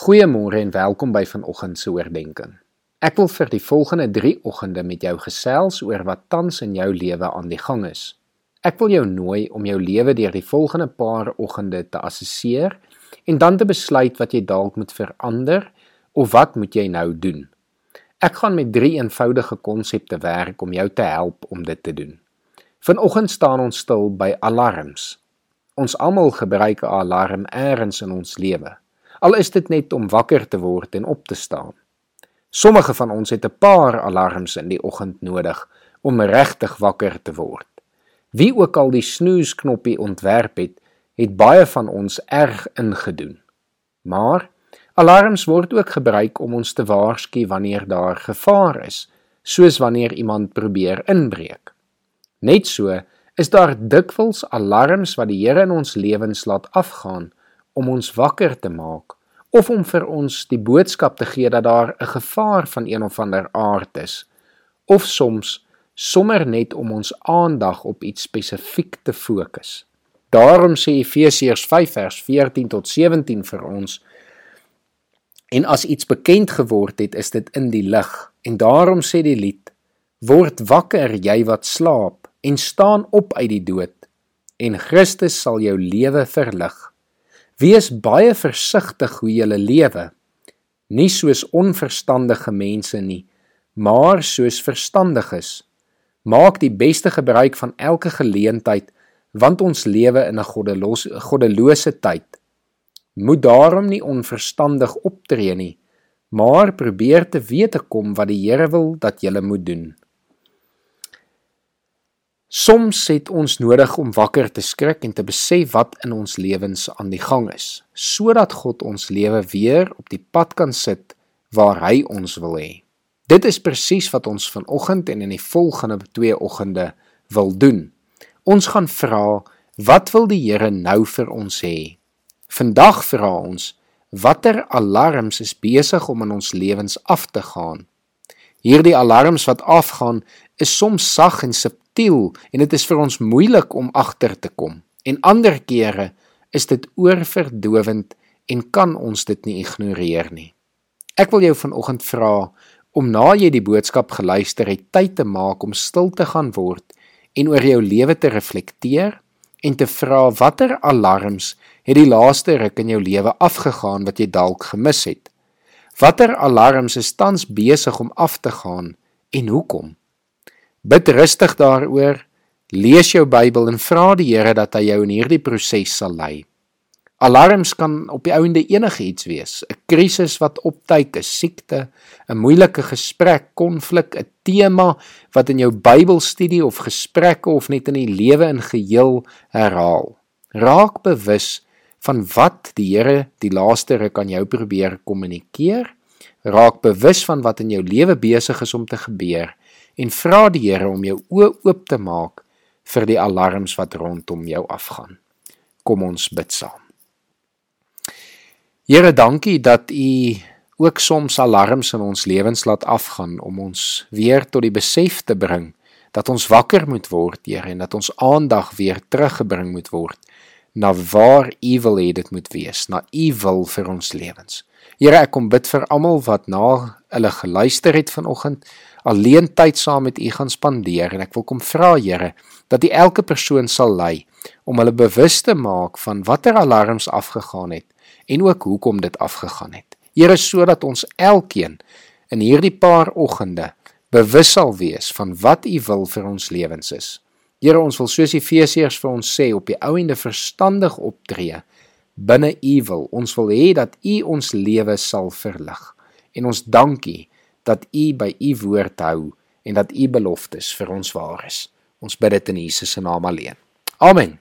Goeiemôre en welkom by vanoggend se oordeenking. Ek wil vir die volgende 3 oggende met jou gesels oor wat tans in jou lewe aan die gang is. Ek wil jou nooi om jou lewe deur die volgende paar oggende te assesseer en dan te besluit wat jy dalk moet verander of wat moet jy nou doen. Ek gaan met 3 eenvoudige konsepte werk om jou te help om dit te doen. Vanoggend staan ons stil by alarms. Ons almal gebruik 'n alarm eers in ons lewe al is dit net om wakker te word en op te staan. Sommige van ons het 'n paar alarms in die oggend nodig om regtig wakker te word. Wie ook al die snoesknoppie ontwerp het, het baie van ons erg ingedoen. Maar alarms word ook gebruik om ons te waarsku wanneer daar gevaar is, soos wanneer iemand probeer inbreek. Net so is daar dikwels alarms wat die Here in ons lewens laat afgaan om ons wakker te maak of om vir ons die boodskap te gee dat daar 'n gevaar van een of ander aard is of soms sommer net om ons aandag op iets spesifiek te fokus. Daarom sê Efesiërs 5 vers 14 tot 17 vir ons en as iets bekend geword het is dit in die lig en daarom sê die lied word wakker jy wat slaap en staan op uit die dood en Christus sal jou lewe verlig Wees baie versigtig hoe jy lewe. Nie soos onverstandige mense nie, maar soos verstandiges. Maak die beste gebruik van elke geleentheid want ons lewe in 'n goddelose goddelose tyd. Moet daarom nie onverstandig optree nie, maar probeer te weet te kom wat die Here wil dat jy moet doen. Soms het ons nodig om wakker te skrik en te besef wat in ons lewens aan die gang is, sodat God ons lewe weer op die pad kan sit waar hy ons wil hê. Dit is presies wat ons vanoggend en in die volgende twee oggende wil doen. Ons gaan vra, wat wil die Here nou vir ons hê? Vandag vra ons, watter alarms is besig om in ons lewens af te gaan? Hierdie alarms wat afgaan, is soms sag en subtiel en dit is vir ons moeilik om agter te kom. En ander kere is dit oorverdowend en kan ons dit nie ignoreer nie. Ek wil jou vanoggend vra om na jy die boodskap geluister het, tyd te maak om stil te gaan word en oor jou lewe te reflekteer en te vra watter alarms het die laaste ruk in jou lewe afgegaan wat jy dalk gemis het. Watter alarms is tans besig om af te gaan en hoekom? Bid rustig daaroor, lees jou Bybel en vra die Here dat hy jou in hierdie proses sal lei. Alarms kan op die ouende enige iets wees, 'n krisis wat opduik, 'n siekte, 'n moeilike gesprek, konflik, 'n tema wat in jou Bybelstudie of gesprekke of net in die lewe in geheel herhaal. Raak bewus van wat die Here die laaste ruk aan jou probeer kommunikeer. Raak bewus van wat in jou lewe besig is om te gebeur en vra die Here om jou oë oop te maak vir die alarms wat rondom jou afgaan. Kom ons bid saam. Here, dankie dat U ook soms alarms in ons lewens laat afgaan om ons weer tot die besef te bring dat ons wakker moet word, Here, en dat ons aandag weer teruggebring moet word na waar U wil hê dit moet wees, na U wil vir ons lewens. Here, ek kom bid vir almal wat na hulle geluister het vanoggend, alleen tyd saam met U gaan spandeer en ek wil kom vra, Here, dat U elke persoon sal lei om hulle bewus te maak van watter alarms afgegaan het en ook hoekom dit afgegaan het. Here, sodat ons elkeen in hierdie paar oggende bewus sal wees van wat U wil vir ons lewens is. Here ons wil soos Efesiërs vir ons sê op die ou ende verstandig optree binne U wil. Ons wil hê dat U ons lewe sal verlig. En ons dankie dat U by U woord hou en dat U beloftes vir ons waar is. Ons bid dit in Jesus se naam alleen. Amen.